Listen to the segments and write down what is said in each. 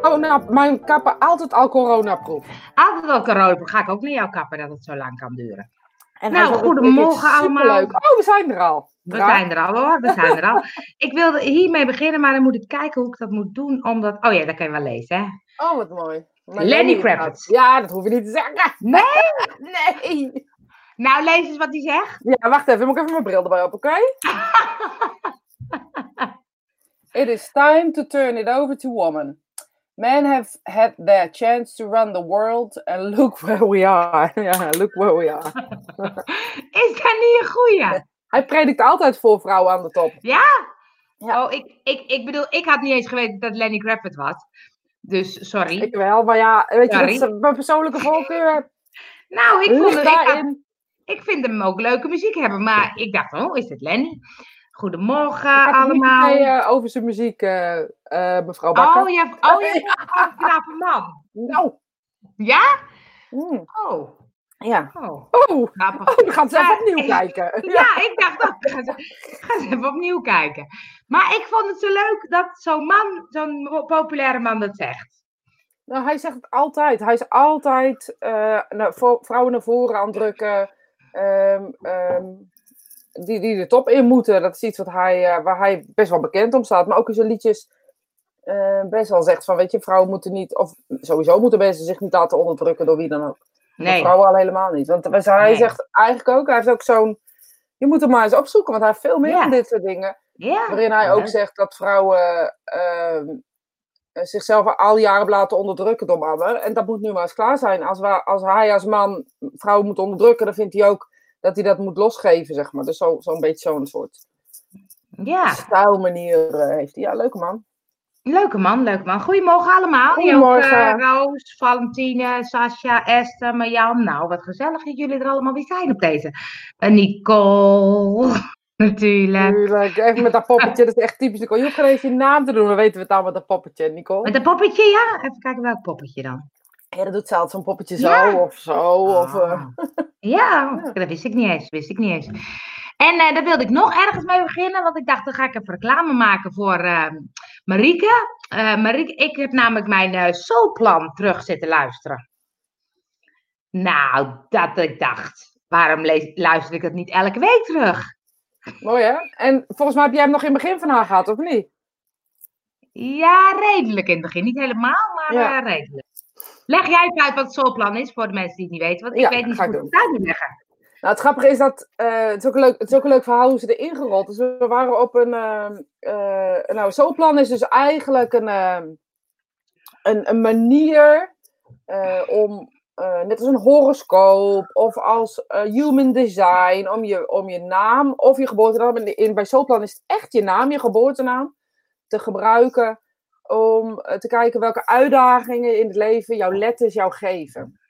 corona, mijn kapper altijd al coronaproof. Altijd al corona, ga ik ook naar jouw kapper dat het zo lang kan duren. En Nou, goedemorgen allemaal. Oh, we zijn er al. We zijn er al hoor, we zijn er al. Ik wilde hiermee beginnen, maar dan moet ik kijken hoe ik dat moet doen. Omdat, oh ja, dat kan je wel lezen hè. Oh, wat mooi. Maar Lenny Kravitz. Ja, dat hoef je niet te zeggen. Nee? Nee. Nou, lees eens wat hij zegt. Ja, wacht even. Moet ik even mijn bril erbij op, oké? It is time to turn it over to women. Men have had their chance to run the world and look where we are. Ja, look where we are. Is dat niet een goeie? Hij predikt altijd voor vrouwen aan de top. Ja? Ja. Oh, ik, ik, ik bedoel, ik had niet eens geweten dat Lenny Kravitz was. Dus sorry. Ik wel, maar ja, weet je, dat is mijn persoonlijke voorkeur. nou, ik, vond het, ik, had- ik vind hem ook leuke muziek hebben. Maar ik dacht, oh, is dit Lenny? Goedemorgen allemaal. eh, over zijn muziek, eh, eh, mevrouw Bakker. Oh, je hebt oh, je hebt een knappe man. Nou. Ja? Mm, Oh, ja. oh. Oh, oh, we gaan het even opnieuw kijken. Ja, ik dacht ook, ga eens, ga eens even opnieuw kijken. Maar ik vond het zo leuk dat zo'n man, zo'n populaire man dat zegt. Nou, hij zegt het altijd. Hij is altijd vrouwen naar voren aan het drukken. ehm, die, die de top in moeten. Dat is iets wat hij, eh, waar hij best wel bekend om staat. Maar ook in zijn liedjes eh, best wel zegt van, weet je, vrouwen moeten niet... Of sowieso moeten mensen zich niet laten onderdrukken door wie dan ook. Maar Nee, Vrouwen al helemaal niet. Want hij Nee. zegt eigenlijk ook, hij heeft ook zo'n... Je moet hem maar eens opzoeken, want hij heeft veel meer Ja. van dit soort dingen. ja. Waarin hij Ja. ook zegt dat vrouwen ehm, zichzelf al jaren hebben laten onderdrukken door mannen. En dat moet nu maar eens klaar zijn. Als, wa- als hij als man vrouwen moet onderdrukken, dan vindt hij ook dat hij dat moet losgeven, zeg maar. Dus zo- zo'n beetje zo'n soort Ja, stijlmanier eh, heeft hij. Ja, leuke man. leuke man, leuke man. Goedemorgen allemaal. Goedemorgen. Joke, Roos, Valentine, Sascha, Esther, Marjan. Nou, wat gezellig dat jullie er allemaal weer zijn op deze. En Nicole, natuurlijk. Tuurlijk. Even met dat poppetje, dat is echt typisch Nicole. Je hoeft geen eens je naam te doen, dan weten we het al met dat poppetje, Nicole. Met een poppetje, ja? Even kijken welk poppetje dan. Ja, dat doet ze altijd zo'n poppetje zo Ja. of zo. Of, eh, Ah. Ja, dat wist ik niet eens. Wist ik niet eens. En eh daar wilde ik nog ergens mee beginnen, want ik dacht, dan ga ik even reclame maken voor ehm Marieke. Eh, Marieke, ik heb namelijk mijn Soulplan terug zitten luisteren. Nou, dat ik dacht, waarom lees, luister ik dat niet elke week terug? mooi hè? En volgens mij heb jij hem nog in het begin van haar gehad, of niet? Ja, redelijk in het begin. Niet helemaal, maar Ja. eh, redelijk. Leg jij even uit wat Soulplan is voor de mensen die het niet weten, want ik Ja, weet niet goed het uit te leggen. Nou, het grappige is dat eh, het, is ook een leuk, het is ook een leuk verhaal hoe ze erin gerold is. We waren op een. eh nou, is dus eigenlijk een, ehm, een, een manier eh, om, net als een horoscoop of als human design, om je, om je naam of je geboortenaam. In, in, bij Zooplan is het echt je naam, je geboortenaam, te gebruiken om eh, te kijken welke uitdagingen in het leven jouw letters jou geven.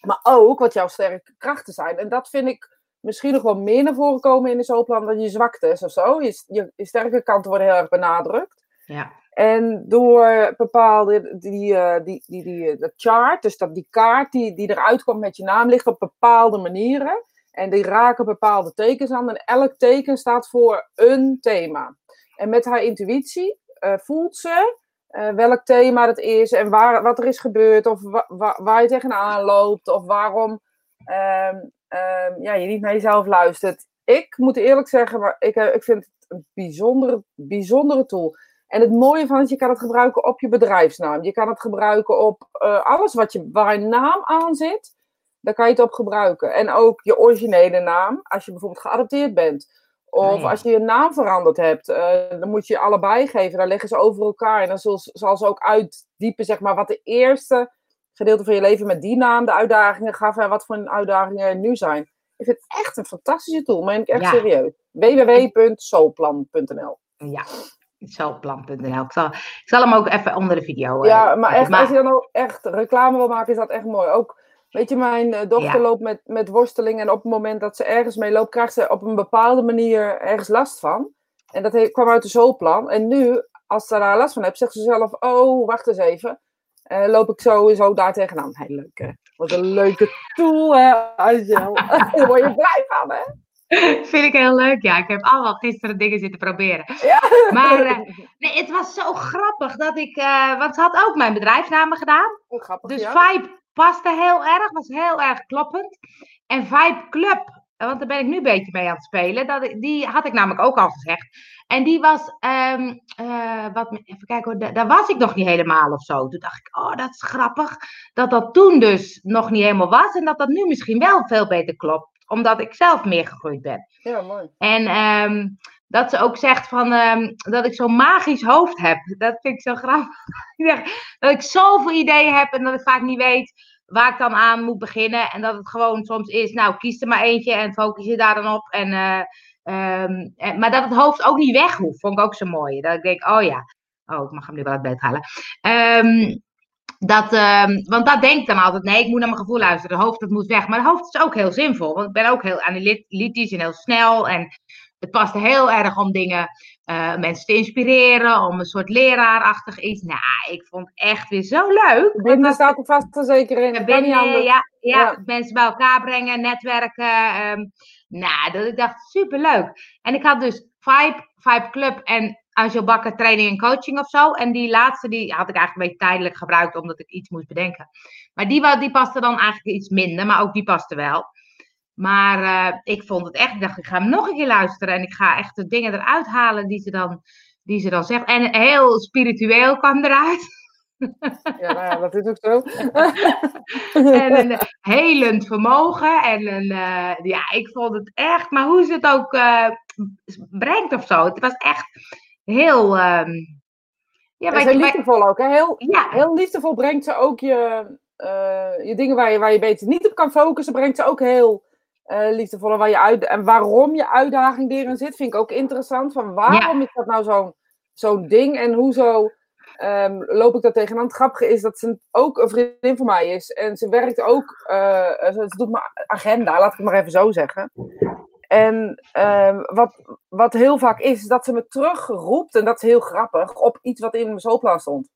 Maar ook wat jouw sterke krachten zijn. En dat vind ik misschien nog wel meer naar voren komen in de zooplan dan je zwaktes of zo. Je, je, je sterke kanten worden heel erg benadrukt. Ja. En door bepaalde, die, eh, die, die, die, eh, dat chart, dus dat die kaart die, die eruit komt met je naam, ligt op bepaalde manieren. En die raken bepaalde tekens aan. En elk teken staat voor een thema. En met haar intuïtie voelt ze eh, welk thema het is en waar, wat er is gebeurd, of wa- wa- waar je tegenaan loopt, of waarom ehm, ehm, ja, je niet naar jezelf luistert. Ik moet eerlijk zeggen, maar ik, eh, ik vind het een bijzondere, bijzondere tool. En het mooie van het, je kan het gebruiken op je bedrijfsnaam. Je kan het gebruiken op eh, alles wat je, waar naam aan zit. Daar kan je het op gebruiken. En ook je originele naam, als je bijvoorbeeld geadopteerd bent. Of als je je naam veranderd hebt, eh, dan moet je allebei geven. Dan leggen ze over elkaar. En dan zal, zal ze ook uitdiepen, zeg maar, wat de eerste gedeelte van je leven met die naam de uitdagingen gaf. En wat voor een uitdagingen er nu zijn. Ik vind het echt een fantastische tool. Meen ik echt Ja. serieus. www.soulplan.nl Ja, zooplan.nl. Ik zal, ik zal hem ook even onder de video. eh, Ja, maar echt, maar- als je dan ook echt reclame wil maken, is dat echt mooi. Ook, weet je, mijn eh, dochter Ja. loopt met, met worsteling en op het moment dat ze ergens mee loopt, krijgt ze op een bepaalde manier ergens last van. En dat he- kwam uit de zoolplan. En nu, als ze daar last van heeft, zegt ze zelf, oh, wacht eens even. Eh, loop ik zo en zo daar tegenaan. Heel leuk, hè? Wat een leuke tool, hè, Angel? Daar word je blij van, hè? Vind ik heel leuk, ja. Ik heb allemaal gisteren dingen zitten proberen. Ja. Maar uh, nee, het was zo grappig dat ik... Uh, want ze had ook mijn bedrijfsnamen gedaan. Oh, grappig, dus ja. Vibe paste heel erg, was heel erg kloppend. En Vibe Club, want daar ben ik nu een beetje mee aan het spelen. Dat, die had ik namelijk ook al gezegd. En die was, um, uh, wat, even kijken hoor, daar was ik nog niet helemaal of zo. Toen dacht ik, oh, dat is grappig. Dat dat toen dus nog niet helemaal was. En dat dat nu misschien wel veel beter klopt. Omdat ik zelf meer gegroeid ben. Ja, mooi. En um, dat ze ook zegt van, um, dat ik zo'n magisch hoofd heb. Dat vind ik zo grappig. dat ik zoveel ideeën heb en dat ik vaak niet weet waar ik dan aan moet beginnen. En dat het gewoon soms is, nou, kies er maar eentje en focus je daar dan op. En, uh, um, en, maar dat het hoofd ook niet weg hoeft, vond ik ook zo mooi. Dat ik denk, oh ja, oh, ik mag hem nu wel uit bed halen. Um, dat, want dat denk ik dan altijd, nee, ik moet naar mijn gevoel luisteren. Het hoofd, dat moet weg. Maar het hoofd is ook heel zinvol. Want ik ben ook heel analytisch en heel snel. En het past heel erg om dingen, uh, mensen te inspireren, om een soort leraarachtig iets. Nou, ik vond het echt weer zo leuk. Binnen staat er vast en zeker in. Binnen, ja, ja, ja, mensen bij elkaar brengen, netwerken. Um, nou, dat ik dacht, superleuk. En ik had dus Vibe, Vibe Club en Angel Bakker training en coaching of zo. En die laatste, die had ik eigenlijk een beetje tijdelijk gebruikt, omdat ik iets moest bedenken. Maar die, die paste dan eigenlijk iets minder, maar ook die paste wel. Maar uh, ik vond het echt, ik dacht, ik ga hem nog een keer luisteren. En ik ga echt de dingen eruit halen die ze dan, die ze dan zegt. En heel spiritueel kwam eruit. Ja, nou ja, dat is ook zo. en een helend vermogen. En een, uh, ja, ik vond het echt, maar hoe ze het ook uh, brengt of zo. Het was echt heel. Um, ja, maar heel liefdevol ook. Hè? Heel, ja. heel liefdevol brengt ze ook je, uh, je dingen waar je, waar je beter niet op kan focussen, brengt ze ook heel uh, liefdevol. Waar je uit, en waarom je uitdaging erin zit, vind ik ook interessant. Van waarom ja. is dat nou zo'n zo'n ding en hoezo um, loop ik daar tegenaan? Het grappige is dat ze ook een vriendin van mij is. En ze werkt ook, uh, ze doet mijn agenda, laat ik het maar even zo zeggen. En um, wat, wat heel vaak is, is dat ze me terugroept, en dat is heel grappig, op iets wat in mijn zoolplan stond.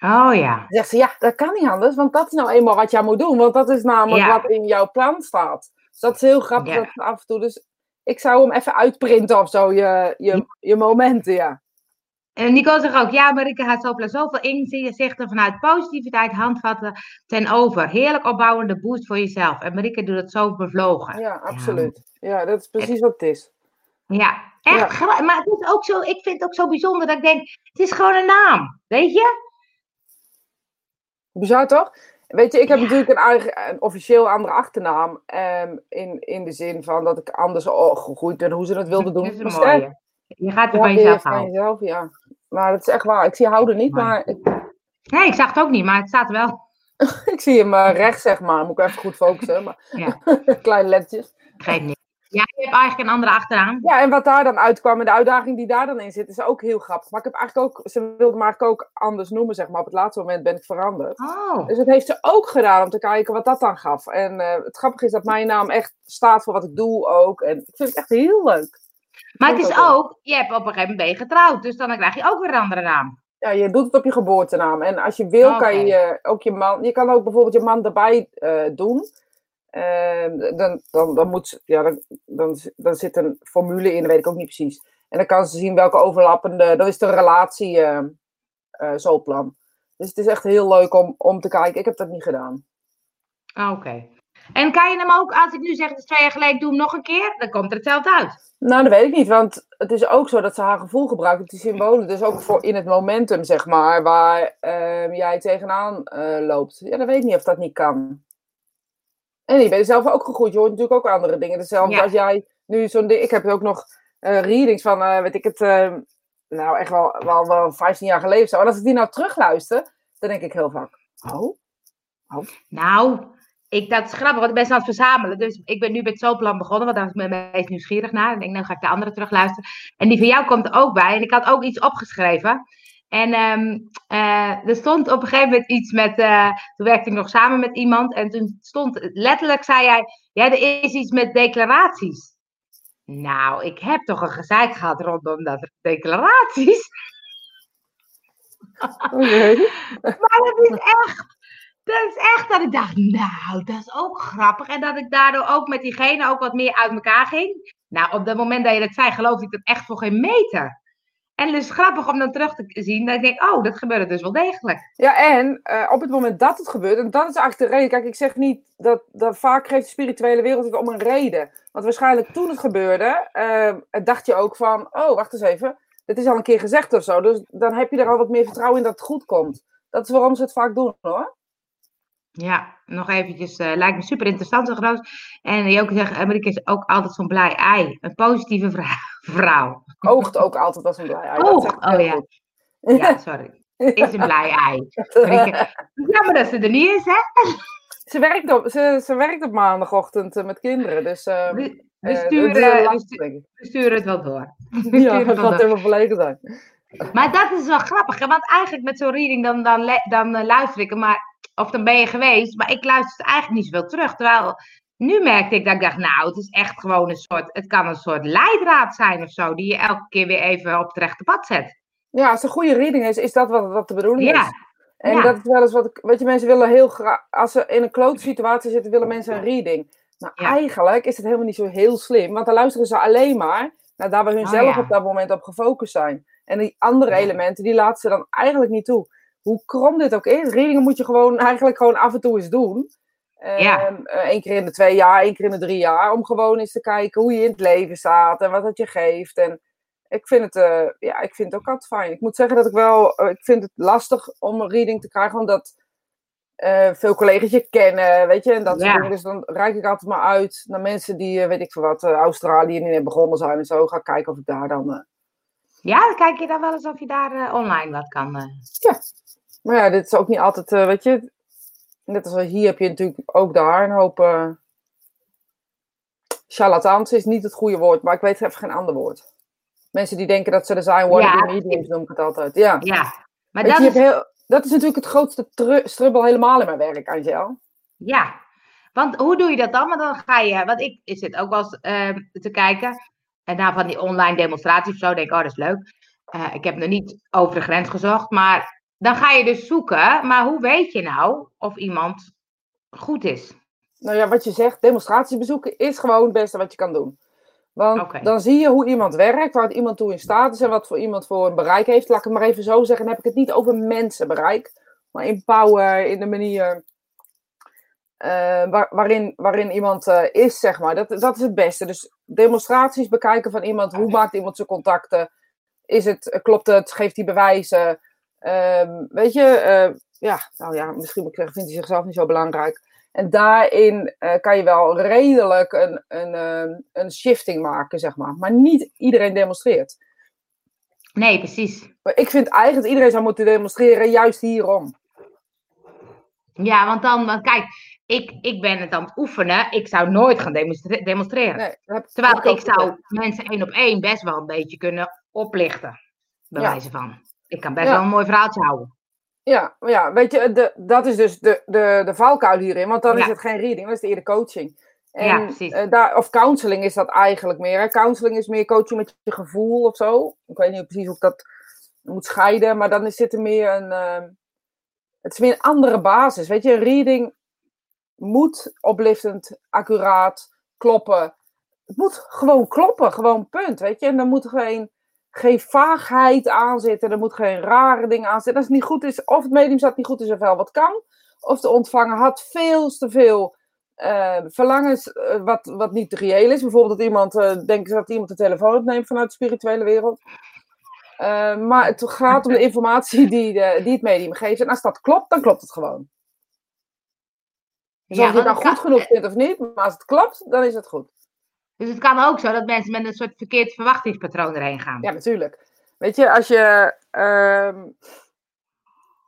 Oh ja. Dan zegt ze, ja, dat kan niet anders, want dat is nou eenmaal wat jij moet doen. Want dat is namelijk ja. wat in jouw plan staat. Dus dat is heel grappig ja. dat af en toe. Dus ik zou hem even uitprinten of zo, je, je, je momenten, ja. En Nico zegt ook, ja, Marike gaat zoveel, zoveel inzichten vanuit positiviteit handvatten ten over. Heerlijk opbouwende boost voor jezelf. En Marike doet het zo bevlogen. Ja, absoluut. Ja, dat is precies wat het is. Ja, echt. Ja. Maar het is ook zo, ik vind het ook zo bijzonder dat ik denk, het is gewoon een naam, weet je? Bizar toch? Weet je, ik heb ja. natuurlijk een, eigen, een officieel andere achternaam. Um, in, in de zin van dat ik anders gegroeid ben, hoe ze dat wilden doen. Dat is een mooie. Je gaat er van jezelf houden. Van jezelf, ja. Maar dat is echt waar. Ik zie houden niet, maar... Ik... Nee, ik zag het ook niet, maar het staat er wel. ik zie hem uh, rechts, zeg maar. Moet ik even goed focussen. Maar... Ja. Kleine letjes. Geef niet. Ja, je hebt eigenlijk een andere achteraan. Ja, en wat daar dan uitkwam en de uitdaging die daar dan in zit, is ook heel grappig. Maar ik heb eigenlijk ook, ze wilde me eigenlijk ook anders noemen, zeg maar. Op het laatste moment ben ik veranderd. Oh. Dus dat heeft ze ook gedaan om te kijken wat dat dan gaf. En uh, het grappige is dat mijn naam echt staat voor wat ik doe ook. En ik vind het echt heel leuk. Maar het is ook, je hebt op een gegeven moment ben je getrouwd, dus dan krijg je ook weer een andere naam. Ja, je doet het op je geboortenaam. En als je wil, okay. kan je ook je man, je kan ook bijvoorbeeld je man erbij uh, doen. Uh, dan, dan, dan, moet, ja, dan, dan, dan zit een formule in, dat weet ik ook niet precies. En dan kan ze zien welke overlappende, dat is de relatie uh, uh, zoolplan. Dus het is echt heel leuk om, om te kijken. Ik heb dat niet gedaan. Oké. Okay. En kan je hem ook, als ik nu zeg, is twee jaar geleden, doe hem nog een keer, dan komt er hetzelfde uit. Nou, dat weet ik niet, want het is ook zo dat ze haar gevoel gebruikt, die symbolen, dus ook voor in het momentum, zeg maar, waar uh, jij tegenaan uh, loopt. Ja, dat weet ik niet of dat niet kan. En je bent zelf ook gegroeid, je hoort natuurlijk ook andere dingen. Hetzelfde ja. als jij nu zo'n ding, ik heb ook nog uh, readings van, uh, weet ik het, uh, nou echt wel, wel, wel 15 jaar geleden zo. En als ik die nou terugluister, dan denk ik heel vaak, oh, oh. Nou, ik, dat is grappig, want ik ben zo aan het verzamelen. Dus ik ben nu met Zooplan begonnen, want daar was ik me meest nieuwsgierig naar. En ik denk, nou ga ik de andere terug luisteren. En die van jou komt er ook bij. En ik had ook iets opgeschreven. En um, uh, er stond op een gegeven moment iets met. Uh, toen werkte ik nog samen met iemand. En toen stond letterlijk, zei jij. Ja, er is iets met declaraties. Nou, ik heb toch een gezeik gehad rondom dat declaraties. Okay. maar dat is echt. Dat is echt dat ik dacht, nou, dat is ook grappig. En dat ik daardoor ook met diegene ook wat meer uit elkaar ging. Nou, op het moment dat je dat zei, geloofde ik dat echt voor geen meter. En is grappig om dan terug te zien. Dat ik denk, oh, dat gebeurde dus wel degelijk. Ja, en uh, op het moment dat het gebeurt, en dat is de reden. Kijk, ik zeg niet dat, dat vaak geeft de spirituele wereld het om een reden. Want waarschijnlijk toen het gebeurde, uh, dacht je ook van, oh, wacht eens even. Dit is al een keer gezegd of zo. Dus dan heb je er al wat meer vertrouwen in dat het goed komt. Dat is waarom ze het vaak doen hoor. Ja, nog eventjes, uh, lijkt me super interessant zo En je ook zegt, Amerika is ook altijd zo'n blij ei. Een positieve vrouw. Oogt ook altijd als een blij ei. Oog, oh ja. Ja, sorry. Is een blij ei. Jammer dat ze er niet is, hè? Ze werkt op, ze, ze werkt op maandagochtend uh, met kinderen, dus... Uh, we, we, sturen, we, sturen, we, sturen, het wel door. We ja, dat gaat helemaal verlegen zijn. Maar dat is wel grappig, hè? want eigenlijk met zo'n reading dan, dan, dan luister ik, maar of dan ben je geweest, maar ik luister eigenlijk niet zoveel terug. Terwijl nu merkte ik dat ik dacht, nou, het is echt gewoon een soort, het kan een soort leidraad zijn of zo, die je elke keer weer even op het rechte pad zet. Ja, als het een goede reading is, is dat wat, wat de bedoeling ja. is. En dat is wel eens wat ik, weet je, mensen willen heel graag, als ze in een klote situatie zitten, willen mensen een reading. Maar eigenlijk is het helemaal niet zo heel slim, want dan luisteren ze alleen maar naar daar waar hun oh, zelf op dat moment op gefocust zijn. En die andere elementen, die laten ze dan eigenlijk niet toe hoe krom dit ook is, readingen moet je gewoon eigenlijk gewoon af en toe eens doen. Ja. Eén ehm, keer in de twee jaar, één keer in de drie jaar. Om gewoon eens te kijken hoe je in het leven staat en wat het je geeft. En ik vind het, uh, ja, ik vind het ook altijd fijn. Ik moet zeggen dat ik wel, uh, ik vind het lastig om een reading te krijgen, omdat uh, veel collega's je kennen, weet je. En dat ja. Dus dan reik ik altijd maar uit naar mensen die, weet ik veel wat, Australië niet begonnen zijn en zo. Ga kijken of ik daar dan... Ja, dan kijk je dan wel eens of je daar online wat kan... Ja, maar ja, dit is ook niet altijd, uh, weet je, net als hier heb je natuurlijk ook daar een hoop charlatans is niet het goede woord, maar ik weet even geen ander woord. Mensen die denken dat ze er zijn, worden ja. mediums noem ik het altijd. Ja, ja. maar dat, is... Heel, dat is natuurlijk het grootste strubbel helemaal in mijn werk, Angel. Ja, want hoe doe je dat dan? Want dan ga je, want ik zit ook wel eens uh, te kijken. En na van die online demonstraties of zo, denk ik, oh, dat is leuk. Uh, ik heb nog niet over de grens gezocht, maar dan ga je dus zoeken, maar hoe weet je nou of iemand goed is? Nou ja, wat je zegt, demonstraties bezoeken is gewoon het beste wat je kan doen. Want dan zie je hoe iemand werkt, waar iemand toe in staat is en wat voor iemand voor een bereik heeft. Laat ik het maar even zo zeggen, dan heb ik het niet over mensenbereik, maar in power, in de manier uh, waarin, waarin iemand uh, is, zeg maar. Dat, dat is het beste. Dus demonstraties bekijken van iemand, hoe maakt iemand zijn contacten? Is het, klopt het, geeft hij bewijzen? Ehm, weet je, uh, ja, nou ja, misschien moet ik zeggen, vindt hij zichzelf niet zo belangrijk. En daarin uh, kan je wel redelijk een, een, uh, een shifting maken, zeg maar. Maar niet iedereen demonstreert. Nee, precies. Maar ik vind eigenlijk dat iedereen zou moeten demonstreren, juist hierom. Ja, want dan, want kijk, ik, ik ben het aan het oefenen. Ik zou nooit gaan demonstreren. Nee, Terwijl ik, ik zou mensen één op één best wel een beetje kunnen oplichten. Bij ja. wijze van. Ik kan best wel een mooi verhaaltje houden. Ja, ja weet je, de, dat is dus de, de, de valkuil hierin. Want dan is het geen reading, dat is eerder coaching. En, ja, precies. Uh, daar, of counseling is dat eigenlijk meer. Hè? Counseling is meer coaching met je gevoel of zo. Ik weet niet precies hoe ik dat moet scheiden. Maar dan is dit er meer een... Uh, het is meer een andere basis. Weet je, een reading moet oplichtend, accuraat, kloppen. Het moet gewoon kloppen, gewoon punt, weet je. En dan moet geen geen vaagheid aan zitten. Er moet geen rare dingen aan zitten. Als het niet goed is, of het medium zat niet goed is of wel wat kan. Of de ontvanger had veel te veel uh, verlangens uh, wat, wat niet reëel is. Bijvoorbeeld dat iemand uh, denkt dat iemand de telefoon opneemt vanuit de spirituele wereld. maar het gaat om de informatie die, de, die het medium geeft. En als dat klopt, dan klopt het gewoon. Dus ja, of je het nou goed genoeg vindt of niet, maar als het klopt, dan is het goed. Dus het kan ook zo dat mensen met een soort verkeerd verwachtingspatroon erheen gaan. Ja, natuurlijk. Weet je, als je, uh,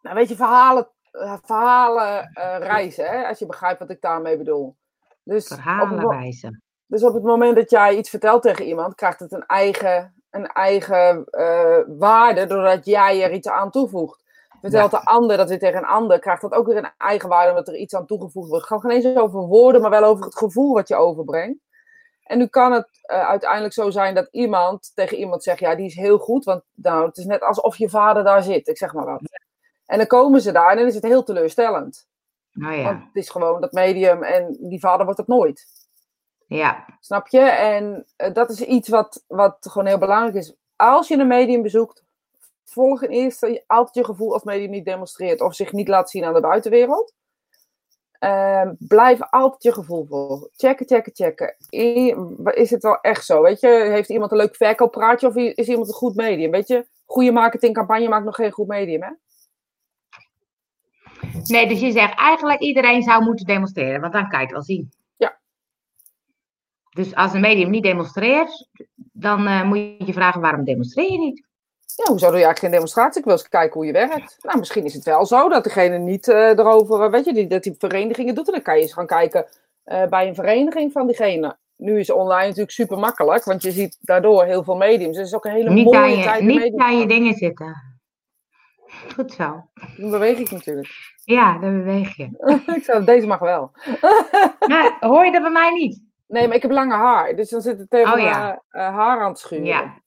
nou weet je, verhalen, eh, verhalen uh, reizen, hè? als je begrijpt wat ik daarmee bedoel. Dus verhalen reizen. Dus op het moment dat jij iets vertelt tegen iemand, krijgt het een eigen, een eigen uh, waarde, doordat jij er iets aan toevoegt. Vertelt de ander dat weer tegen een ander, krijgt dat ook weer een eigen waarde, omdat er iets aan toegevoegd wordt. Het gaat geen eens over woorden, maar wel over het gevoel wat je overbrengt. En nu kan het uh, uiteindelijk zo zijn dat iemand tegen iemand zegt: Ja, die is heel goed. Want nou, het is net alsof je vader daar zit, ik zeg maar wat. En dan komen ze daar en dan is het heel teleurstellend. Oh ja. Want het is gewoon dat medium en die vader wordt het nooit. Ja. Snap je? En eh, dat is iets wat, wat gewoon heel belangrijk is. Als je een medium bezoekt, volg in eerste altijd je gevoel als medium niet demonstreert of zich niet laat zien aan de buitenwereld. Ehm, blijf altijd je gevoel volgen. Checken, checken, checken. Is het wel echt zo? Weet je, heeft iemand een leuk verkooppraatje of is iemand een goed medium? Weet je, goede marketingcampagne maakt nog geen goed medium, hè? Nee, dus je zegt eigenlijk iedereen zou moeten demonstreren, want dan kan je het wel zien. Ja. Dus als een medium niet demonstreert, dan eh, moet je je vragen waarom demonstreer je niet? Ja, hoezo doe je eigenlijk geen demonstratie? Ik wil eens kijken hoe je werkt. Nou, misschien is het wel zo dat degene niet eh, erover, eh, weet je, die, dat die verenigingen doet. En dan kan je eens gaan kijken eh, bij een vereniging van diegene. Nu is online natuurlijk super makkelijk, want je ziet daardoor heel veel mediums. Dus het is ook een hele Niet mooie aan je, tijd. niet medium aan je dingen zitten. Goed zo. Dan beweeg ik natuurlijk. Ja, dan beweeg je. ik zou, deze mag wel. Hoor je dat bij mij niet? Nee, maar ik heb lange haar, dus dan zit het tegen Oh, ja. haar aan het schuren. Ja.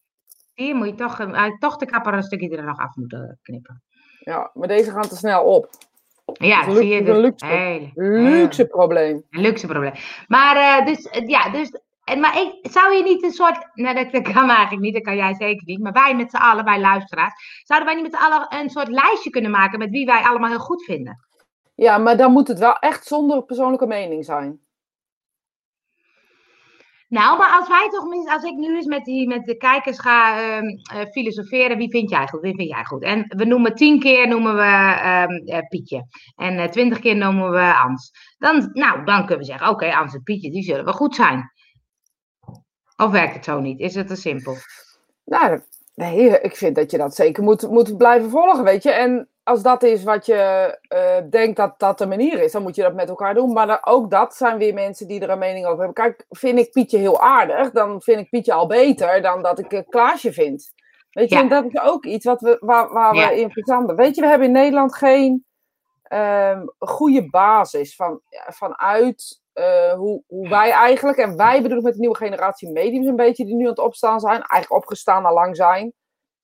Hier moet je toch, eh, toch de kapper een stukje er nog af moeten knippen. Ja, maar deze gaan te snel op. Ja, Dat is een zie je. Dus, een luxe. hele- Luxe probleem. Een luxe probleem. Maar eh, dus, eh, ja, dus, en, maar ik, zou je niet een soort, nou dat, dat kan eigenlijk niet, dat kan jij zeker niet, maar wij met z'n allen, wij luisteraars, zouden wij niet met z'n allen een soort lijstje kunnen maken met wie wij allemaal heel goed vinden? Ja, maar dan moet het wel echt zonder persoonlijke mening zijn. Nou, maar als wij toch, als ik nu eens met, die, met de kijkers ga ehm, eh, filosoferen, wie vind jij goed, wie vind jij goed? En we noemen tien keer noemen we ehm, eh, Pietje en eh, twintig keer noemen we Ans. Dan, nou, dan kunnen we zeggen, oké, Ans en Pietje, die zullen wel goed zijn. Of werkt het zo niet? Is het te simpel? Nou, nee, ik vind dat je dat zeker moet, moet blijven volgen, weet je. En als dat is wat je eh, denkt dat dat de manier is, dan moet je dat met elkaar doen. Maar dan, ook dat zijn weer mensen die er een mening over hebben. Kijk, vind ik Pietje heel aardig, dan vind ik Pietje al beter dan dat ik eh, Klaasje vind. Weet je, Ja. en dat is ook iets wat we, waar, waar Ja. we in verzanden. Weet je, we hebben in Nederland geen ehm, goede basis van, vanuit eh, hoe, hoe wij eigenlijk, en wij bedoel ik met de nieuwe generatie mediums een beetje, die nu aan het opstaan zijn, eigenlijk opgestaan al lang zijn.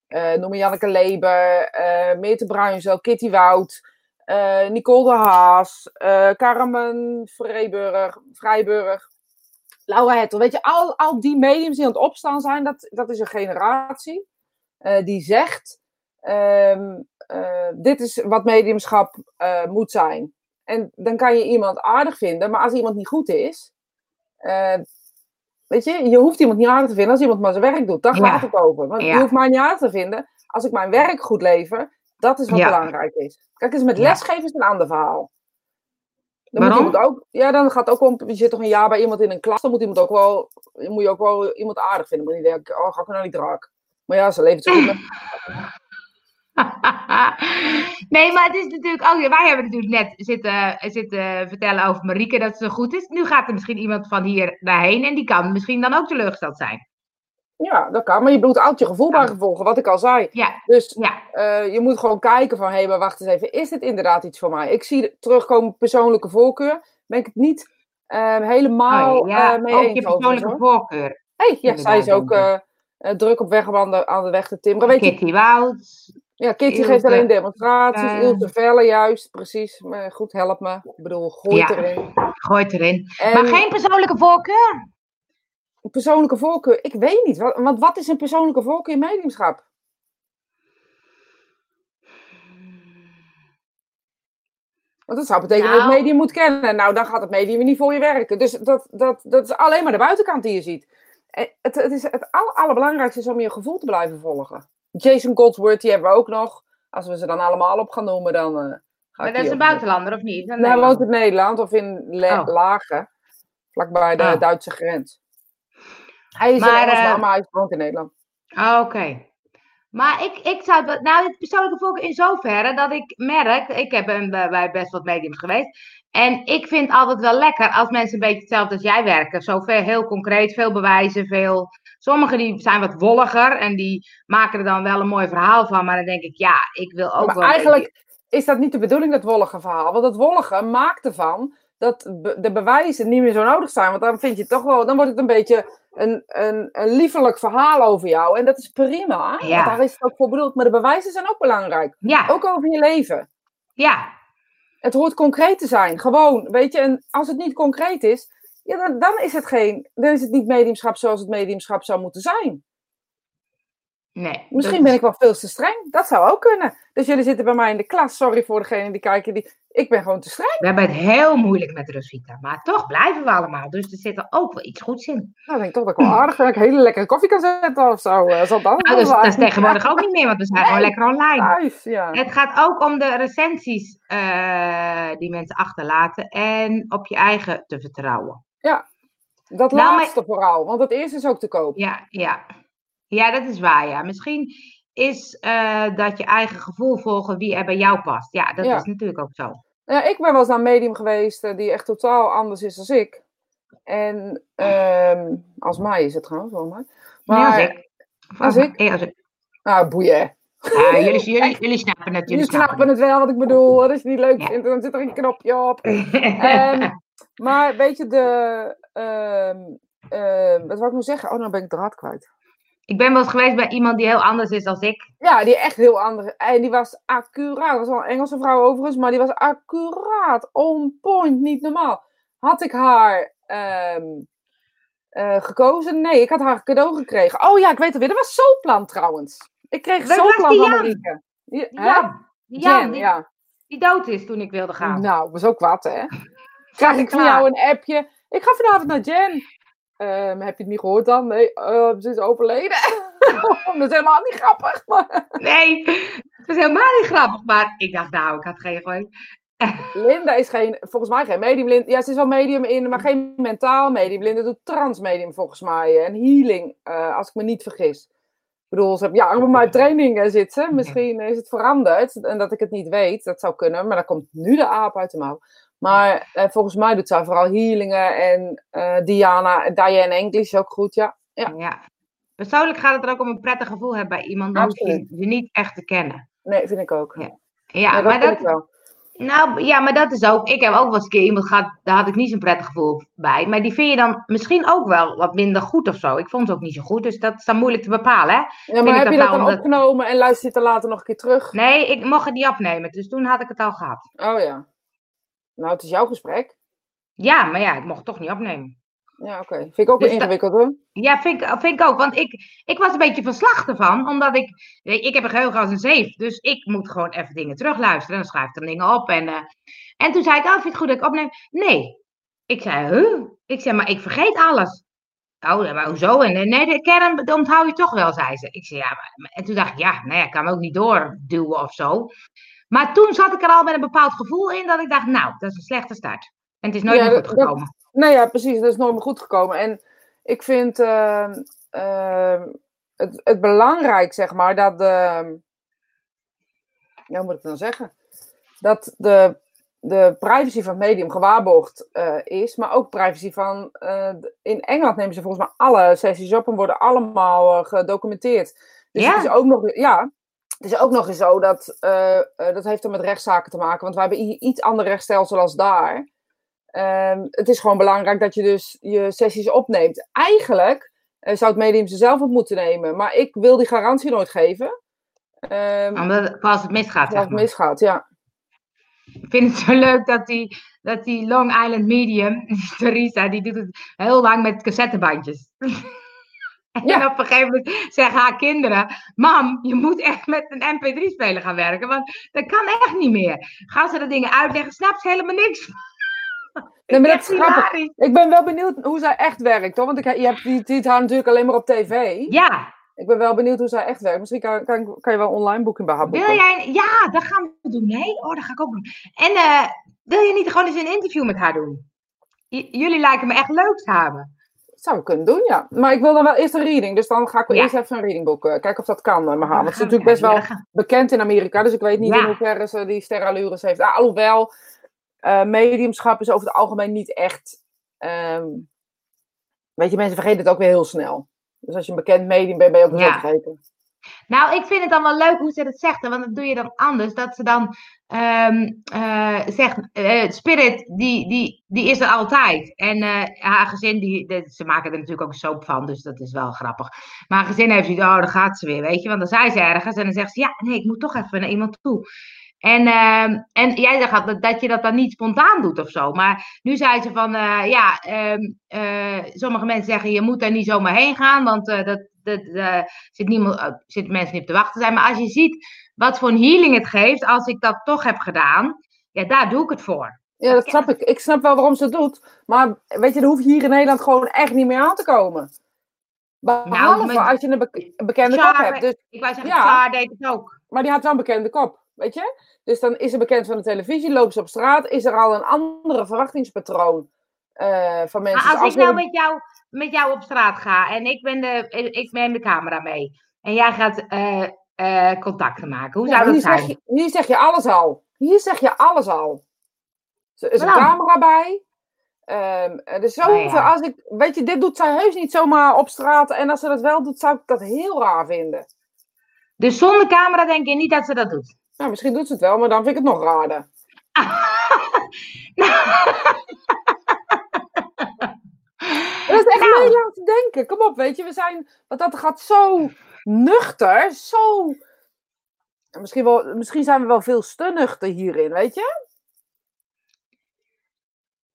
Eh noem maar Janneke Leber, eh Meerte Bruinzo, Kitty Wout, eh, Nicole de Haas, Carmen Vrijburg, Vrijburg, Laura Hettel. Weet je, al, al die mediums die aan het opstaan zijn, dat, dat is een generatie die zegt, ehm, eh, dit is wat mediumschap moet zijn. En dan kan je iemand aardig vinden, maar als iemand niet goed is, weet je, je hoeft iemand niet aardig te vinden als iemand maar zijn werk doet. Daar Ja. gaat het over. Want Ja. je hoeft mij niet aardig te vinden als ik mijn werk goed lever. Dat is wat Ja. belangrijk is. Kijk eens, met lesgeven is een ander verhaal. Dan moet iemand ook, ja, dan gaat ook om, je zit toch een jaar bij iemand in een klas, dan moet iemand ook wel, dan moet je ook wel iemand aardig vinden. Maar niet denken, oh, ga ik nou niet raak. Maar ja, ze levert zo goed nee, maar het is natuurlijk ook. Wij hebben natuurlijk net zitten, zitten vertellen over Marieke dat ze goed is. Nu gaat er misschien iemand van hier daarheen en die kan misschien dan ook teleurgesteld zijn. Ja, dat kan. Maar je moet altijd je gevoel bij gevolgen, wat ik al zei. Ja, Dus ja, eh, je moet gewoon kijken van, hé, hey, maar wacht eens even, is dit inderdaad iets voor mij? Ik zie terugkomen persoonlijke voorkeur, ben ik het niet eh, helemaal oh, ja eh, mee ook eens je persoonlijke voorkeur. hey, ja, zij is ook eh, druk op weg om aan de, aan de weg te timmeren. Weet je, Kitty Wout. Ja, Kitty geeft alleen demonstraties, eh, Ilse Velle juist, precies. Maar goed, help me. Ik bedoel, gooi het Ja. erin. Gooit erin. En Maar geen persoonlijke voorkeur? persoonlijke voorkeur, ik weet niet. Wat, want wat is een persoonlijke voorkeur in mediumschap? Want dat zou betekenen dat Nou. het medium moet kennen. Nou, dan gaat het medium niet voor je werken. Dus dat, dat, dat is alleen maar de buitenkant die je ziet. En Het, het, is het aller, allerbelangrijkste is om je gevoel te blijven volgen. Jason Goldsworth, die hebben we ook nog. Als we ze dan allemaal op gaan noemen, dan eh, ga Maar dat is een buitenlander of niet? Noemen. Nou, hij woont in Nederland of in Le- Oh. Lagen. Vlakbij de Oh. Duitse grens. Hij is Maar, een Engelsman, eh, maar hij woont in Nederland. Ah, Oké. Maar ik, ik zou het, nou, het persoonlijke voorkeur in zoverre dat ik merk, ik heb een, bij bij best wat mediums geweest. En ik vind altijd wel lekker als mensen een beetje hetzelfde als jij werken. Zo veel, heel concreet, veel bewijzen, veel. Sommigen die zijn wat wolliger en die maken er dan wel een mooi verhaal van. Maar dan denk ik, ja, ik wil ook maar wel. eigenlijk is dat niet de bedoeling, dat wollige verhaal. Want dat wollige maakt ervan dat de bewijzen niet meer zo nodig zijn. Want dan vind je toch wel, dan wordt het een beetje een, een, een liefelijk verhaal over jou. En dat is prima. Ja. Want daar is het ook voor bedoeld. Maar de bewijzen zijn ook belangrijk. Ja, Ook over je leven. ja. Het hoort concreet te zijn. Gewoon, weet je, en als het niet concreet is, ja, dan, dan is het geen, dan is het niet mediumschap zoals het mediumschap zou moeten zijn. Nee. Misschien ben ik wel veel te streng. Dat zou ook kunnen. Dus jullie zitten bij mij in de klas. Sorry voor degene die kijken. Die... Ik ben gewoon te streng. We hebben het heel moeilijk met Rosita. Maar toch blijven we allemaal. Dus er zit er ook wel iets goeds in. Nou, ik denk toch dat ik wel aardig dat ik hele lekkere koffie kan zetten of zo. Uh, zal dat, nou, dus, dat is tegenwoordig ook niet meer, want we zijn nee, gewoon lekker online. Thuis, ja. Het gaat ook om de recensies uh, die mensen achterlaten en op je eigen te vertrouwen. Ja, dat nou, laatste maar... vooral. Want het eerste is ook te koop. Ja, ja. Ja, dat is waar, ja. Misschien is uh, dat je eigen gevoel volgen wie er bij jou past. Ja, dat Ja. is natuurlijk ook zo. Ja, ik ben wel eens naar een medium geweest eh, die echt totaal anders is dan ik. En ehm, als mij is het trouwens wel maar. Nee, Maar als ik. Of als als- ik? eh, als ik. nou, boeien. Ja, jullie, jullie, jullie snappen het. Jullie Jullie snappen het wel wat ik bedoel. Als je het niet leuk vindt, dan zit er een knopje op. het. Maar weet je, de. ehm ehm, wat wou ik nou zeggen? Oh, nou ben ik draad kwijt. ik ben wel eens geweest bij iemand die heel anders is dan ik. Ja, die echt heel andere. En die was accuraat. Dat was wel een Engelse vrouw overigens, maar die was accuraat. On point, niet normaal. Had ik haar ehm, eh, gekozen? Nee, ik had haar cadeau gekregen. Oh ja, ik weet het weer. Dat was Soulplan trouwens. Ik kreeg Soulplan van. Marieke. Ja? Jan, die, Jen, Jan die, ja. die dood is toen ik wilde gaan. Nou, was ook wat, hè? Krijg ik van Klaar. jou een appje. Ik ga vanavond naar Jen. Ehm, heb je het niet gehoord dan? Nee, eh, ze is overleden. dat is helemaal niet grappig. Maar... Nee, het was helemaal niet grappig. Maar ik dacht, nou, ik had geen gewoon. Linda is geen, volgens mij geen medium. Linda, ja, ze is wel medium in, maar geen mentaal medium. Linda doet transmedium volgens mij. En healing, eh, als ik me niet vergis. Ik bedoel, ze heeft jaren bij mij op training eh, zitten. Misschien is het veranderd en dat ik het niet weet. Dat zou kunnen, maar dan komt nu de aap uit de mouw. Maar eh, volgens mij doet zij vooral healingen en eh, Diana, Diane English ook goed, ja. Ja. Ja. Persoonlijk gaat het er ook om een prettig gevoel hebben bij iemand. Hoef je niet echt te kennen. Nee, vind ik ook. Ja, Ja, dat maar dat, ik wel. Nou ja, maar dat is ook. Ik heb ook wel eens een keer iemand gehad, daar had ik niet zo'n prettig gevoel bij. Maar die vind je dan misschien ook wel wat minder goed of zo. Ik vond het ook niet zo goed, dus dat is dan moeilijk te bepalen. Hè? Ja, maar heb dat je dat nou dan omdat- opgenomen en luister je het er later nog een keer terug? Nee, ik mocht het niet opnemen, dus toen had ik het al gehad. Oh ja. Nou, het is jouw gesprek. Ja, maar ja, ik mocht het toch niet opnemen. Ja, oké. Vind ik ook Dus ingewikkeld hoor. Ja, vind ik, vind ik ook. Want ik, ik was een beetje van slag ervan. Omdat ik... Ik heb een geheugen als een zeef. Dus ik moet gewoon even dingen terugluisteren. En dan schrijf ik dan dingen op. En, eh, en toen zei ik, oh, vind je het goed dat ik opneem? Nee. Ik zei, huh? Ik zei, maar ik vergeet alles. Oh, maar hoezo? En eh, nee, de kern onthoud je toch wel, zei ze. Ik zei, ja, maar... En toen dacht ik, ja, nou ja, ik kan me ook niet doorduwen of zo. Maar toen zat ik er al met een bepaald gevoel in. Dat ik dacht, nou, dat is een slechte start. En het is nooit Ja, meer goed dat- gekomen. Nee, ja, precies. Dat is nooit meer goed gekomen. En ik vind ehm, ehm, het, het belangrijk, zeg maar, dat de. Ja, hoe moet ik dan zeggen? Dat de, de privacy van het medium gewaarborgd eh, is, maar ook privacy van. eh, in Engeland nemen ze volgens mij alle sessies op en worden allemaal eh, gedocumenteerd. Dus Ja. het is ook nog. Ja. Het is ook nog eens zo dat. eh, eh, dat heeft er met rechtszaken te maken, want wij hebben i- iets ander rechtsstelsel als daar. Ehm, het is gewoon belangrijk dat je dus je sessies opneemt. Eigenlijk eh, zou het medium ze zelf op moeten nemen, maar ik wil die garantie nooit geven. Ehm Omdat het, als het misgaat, als het misgaat, ja. Ik vind het zo leuk dat die, dat die Long Island Medium, Theresa, die doet het heel lang met cassettebandjes. En op een gegeven moment zeggen haar kinderen: Mam, je moet echt met een MP3-speler gaan werken, want dat kan echt niet meer. Gaan ze de dingen uitleggen, snapt ze helemaal niks van. Nee, maar dat is grappig. Ik ben wel benieuwd hoe zij echt werkt, hoor. Want ik, je hebt, haar natuurlijk alleen maar op tv. Ja, Ik ben wel benieuwd hoe zij echt werkt. Misschien kan, kan, kan je wel online boeken bij haar boeken. wil jij. Ja, dat gaan we doen. Nee, oh, dat ga ik ook doen. En eh, wil je niet gewoon eens een interview met haar doen? J- jullie lijken me echt leuk samen. Zou ik kunnen doen, ja. Maar ik wil dan wel eerst een reading. Dus dan ga ik wel Ja. eerst even een reading boeken. Kijken of dat kan met haar. Dan Want ze is natuurlijk best wel bekend in Amerika. Dus ik weet niet Ja. in hoeverre ze die sterrenallures heeft. Ah, alhoewel, eh, mediumschap is over het algemeen niet echt... ehm, weet je, mensen vergeten het ook weer heel snel. Dus als je een bekend medium bent, ben je ook weer Ja. vergeten. Nou, ik vind het dan wel leuk hoe ze dat zegt, want dat doe je dan anders. Dat ze dan eh, zegt, eh, Spirit, die, die, die is er altijd. En eh, haar gezin, die, ze maken er natuurlijk ook soap van, dus dat is wel grappig. Maar haar gezin heeft zoiets, oh, daar gaat ze weer, weet je. Want dan zei ze ergens en dan zegt ze, ja, nee, ik moet toch even naar iemand toe. En, ehm, en jij zegt dat, dat je dat dan niet spontaan doet of zo. Maar nu zei ze van, ja, ehm, sommige mensen zeggen, je moet er niet zomaar heen gaan, want dat, dat, zit niemand, zitten mensen niet op te wachten zijn. Maar als je ziet wat voor een healing het geeft, als ik dat toch heb gedaan, ja, daar doe ik het voor. Ja, dat snap ik. Ik snap wel waarom ze het doet. Maar weet je, dan hoef je hier in Nederland gewoon echt niet meer aan te komen. Behalve nou, als je een, bekende kop hebt. Dus, ik wou zeggen, ja, deed het ook. Maar die had wel een bekende kop, weet je? Dus dan is ze bekend van de televisie, loopt ze op straat, is er al een andere verwachtingspatroon uh, van mensen. Maar als ik nou met jou, met jou op straat ga en ik ben de, ik neem de camera mee en jij gaat uh, uh, contacten maken, hoe zou dat zijn? Zeg je, hier zeg je alles al. Hier zeg je alles al. Er is een camera bij. Um, er is zoveel, nou als ik, weet je, dit doet zij heus niet zomaar op straat. En als ze dat wel doet, zou ik dat heel raar vinden. Dus zonder camera denk je niet dat ze dat doet? Nou, misschien doet ze het wel, maar dan vind ik het nog raarder. Dat is echt nou. mee laten denken. Kom op, weet je, we zijn, want dat gaat zo nuchter, zo. Misschien, wel, misschien zijn we wel veel te nuchter hierin, weet je?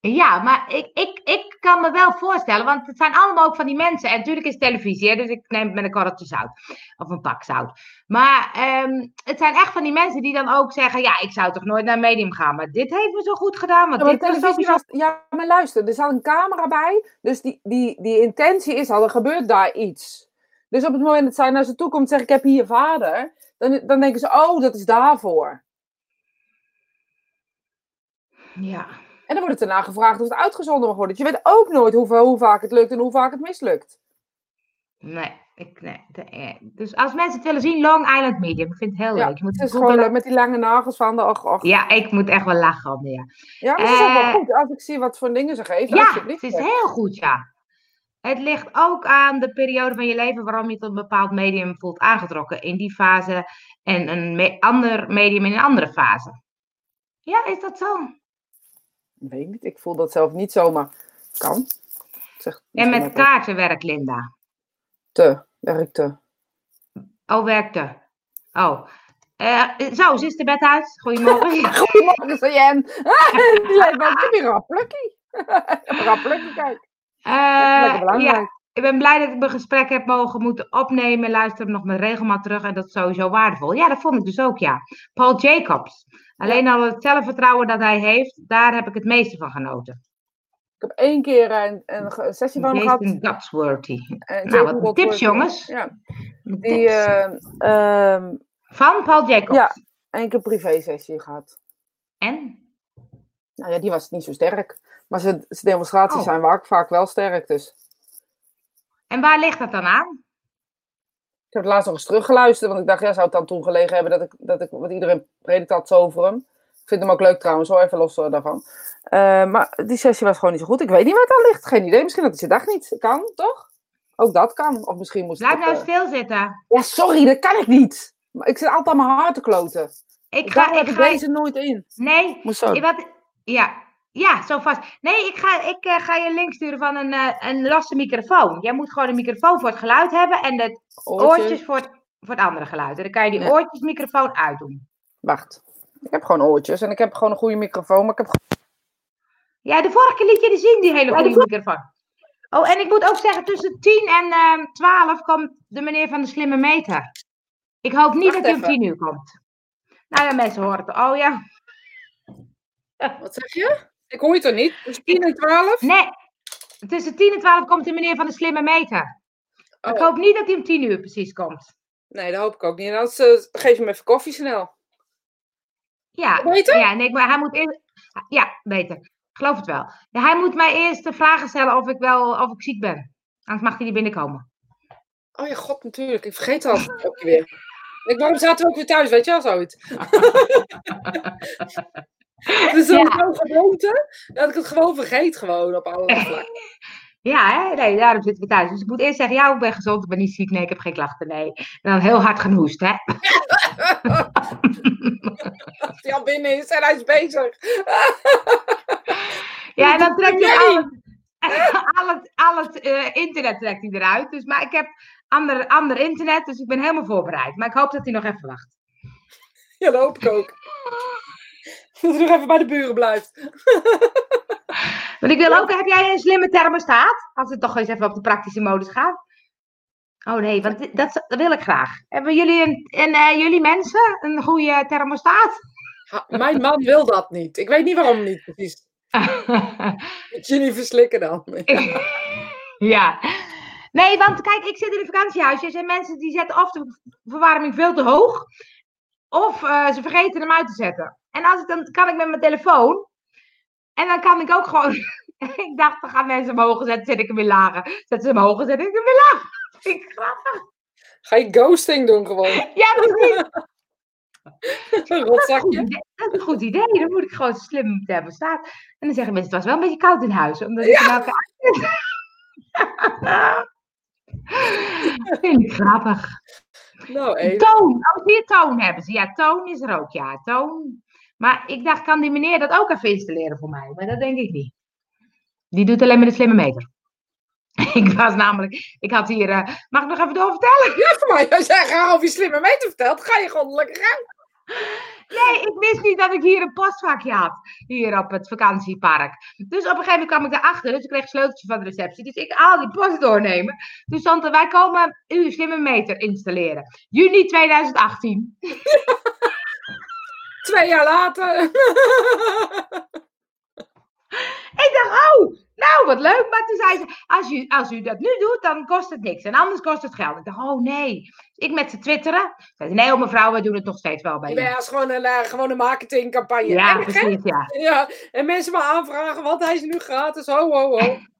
Ja, maar ik, ik, ik kan me wel voorstellen, want het zijn allemaal ook van die mensen. En natuurlijk is televisie, dus ik neem het met een korreltje zout. Of een pak zout. Maar ehm, het zijn echt van die mensen die dan ook zeggen: Ja, ik zou toch nooit naar een medium gaan. Maar dit heeft me zo goed gedaan. Want ja, dit televisie was, ja, maar luister, er zat een camera bij. Dus die, die, die intentie is al, er gebeurt daar iets. Dus op het moment dat zij naar ze toe komt en zegt: Ik heb hier vader. Dan, dan denken ze: Oh, dat is daarvoor. Ja. En dan wordt het daarna gevraagd of het uitgezonden mag worden. Dus je weet ook nooit hoe, hoe vaak het lukt en hoe vaak het mislukt. Nee, ik, nee, eh, dus als mensen het willen zien, Long Island Medium. Ik vind het heel leuk. Je moet het is gewoon leuk met die lange nagels van de och, och. Ja, ik moet echt wel lachen om ja. Ja, dat is ook wel eh, goed. Als ik zie wat voor dingen ze geven. Ja, het is heel goed, ja. Het ligt ook aan de periode van je leven waarom je tot een bepaald medium voelt aangetrokken. In die fase en een ander medium in een andere fase. Ja, is dat zo? Weet niet. Ik voel dat zelf niet zomaar. Kan. Zeg, en met kaarten werkt Linda? Te, werkte. Oh, werkte. Oh. Uh, zo, ze is de bed uit. Goedemorgen. Goedemorgen, Sayen. Die lijkt wel een rapplukkie. rapplukkie, kijk. Uh, ja, ik ben blij dat ik mijn gesprek heb mogen moeten opnemen. Luister hem nog met regelmaat terug. En dat is sowieso waardevol. Ja, dat vond ik dus ook, ja. Paul Jacobs. Alleen al het zelfvertrouwen dat hij heeft, daar heb ik het meeste van genoten. Ik heb één keer een, een sessie van hem gehad. Godsworthy. Uh, nou, wat tips, jongens. Ja. Die, uh, van Paul Jacobs. Ja, één keer privé-sessie gehad. En? Nou ja, die was niet zo sterk. Maar zijn, demonstraties oh. zijn vaak, vaak wel sterk, dus. En waar ligt dat dan aan? Ik heb het laatst nog eens teruggeluisterd, want ik dacht, ja, zou het dan toen gelegen hebben dat ik, dat ik wat iedereen predikt had zo over hem. Ik vind hem ook leuk trouwens, zo even los daarvan. Uh, maar die sessie was gewoon niet zo goed. Ik weet niet waar het aan ligt. Geen idee. Misschien dat hij zijn dag niet kan, toch? Ook dat kan. Of misschien moest Laat nou uh... stilzitten. Ja, sorry, dat kan ik niet. Ik zit altijd aan mijn hart te kloten. Ik ga, ik ga... deze nooit in. Nee, wat, ja, ja, zo vast. Nee, ik ga, ik, uh, ga je een link sturen van een, uh, een losse microfoon. Jij moet gewoon een microfoon voor het geluid hebben en de oortjes, voor, het, voor het andere geluid. En dan kan je die ja. oortjesmicrofoon uitdoen. Wacht. Ik heb gewoon oortjes en ik heb gewoon een goede microfoon, maar ik heb... Ja, de vorige keer liet je er zien, die hele goede microfoon. Oh, en ik moet ook zeggen, tussen 10 en uh, ehm, 12 komt de meneer van de slimme meter. Ik hoop niet dat hij om 10 uur komt. Nou ja, mensen horen het. Oh ja. Wat zeg je? Ik hoor je toch niet? Tussen 10 en 12? Nee, tussen 10 en 12 komt de meneer van de slimme meter. Ik oh. hoop niet dat hij om 10 uur precies komt. Nee, dat hoop ik ook niet. En anders uh, geef je me even koffie snel. Ja, beter? Ja, nee, maar hij moet eerst... Ja, beter. Ik geloof het wel. Ja, hij moet mij eerst de vragen stellen of ik wel of ik ziek ben. Anders mag hij niet binnenkomen. Oh ja, god, natuurlijk. Ik vergeet het ook weer. Ik, waarom zaten we ook weer thuis, weet je wel, zoiets? Het zo'n ja. gewoonte dat ik het gewoon vergeet gewoon op alle vlakken. Ja, hè? nee, daarom zitten we thuis. Dus ik moet eerst zeggen, ja, ik ben gezond, ik ben niet ziek, nee, ik heb geen klachten, nee. En dan heel hard genoest, hè. Als hij al binnen is en hij is bezig. Ja, en dan trekt hij al het, al het, al het eh, internet trekt hij eruit. Dus, maar ik heb ander, ander internet, dus ik ben helemaal voorbereid. Maar ik hoop dat hij nog even wacht. Ja, dat hoop ik ook. Dat hij nog even bij de buren blijft. Want ik wil ook, heb jij een slimme thermostaat? Als het toch eens even op de praktische modus gaat. Oh nee, want dat, dat wil ik graag. Hebben jullie, een, een, eh, jullie mensen een goede thermostaat? Ha, Mijn man wil dat niet. Ik weet niet waarom niet precies. Moet je niet verslikken dan. ja. Nee, want kijk, ik zit in een vakantiehuisje. Er zijn mensen die zetten of de verwarming veel te hoog. Of eh, ze vergeten hem uit te zetten. En als ik dan kan ik met mijn telefoon. En dan kan ik ook gewoon. ik dacht, dan gaan mensen hem hoger zetten, zet ik hem weer lager. Zetten ze hem hoger, zet ik hem weer lager. Vind ik grappig. Ga je ghosting doen gewoon. Ja, precies. Dat een goed rotzakje. idee. dat is een goed idee. Dan moet ik gewoon slim thermostaat. En dan zeggen mensen, het was wel een beetje koud in huis. Omdat ik ja. Vind ik grappig. Nou, even. Toon. Oh, zie je toon hebben ze. Ja, toon is er ook. Ja, toon. Maar ik dacht, kan die meneer dat ook even installeren voor mij? Maar dat denk ik niet. Die doet alleen maar de slimme meter. Ik was namelijk, ik had hier, eh, mag ik nog even doorvertellen? Ja, voor mij. Als jij graag over je slimme meter vertelt, ga je gewoon lekker gaan. Nee, ik wist niet dat ik hier een postvakje had. Hier op het vakantiepark. Dus op een gegeven moment kwam ik daarachter. Dus ik kreeg een sleuteltje van de receptie. Dus ik al die post doornemen. Dus stond er, wij komen uw slimme meter installeren. Juni 2018. Twee jaar later. Ik dacht, oh, nou wat leuk. Maar toen zei ze, als u, als u dat nu doet, dan kost het niks. En anders kost het geld. Ik dacht, oh nee. Ik met ze twitteren. Zei ze, nee, oh, mevrouw, wij doen het nog steeds wel bij Je als gewoon een, eh, gewoon een marketingcampagne. Ja, Erg, precies, ja. Ja, en mensen maar aanvragen, want hij is nu gratis. Ho, ho, ho.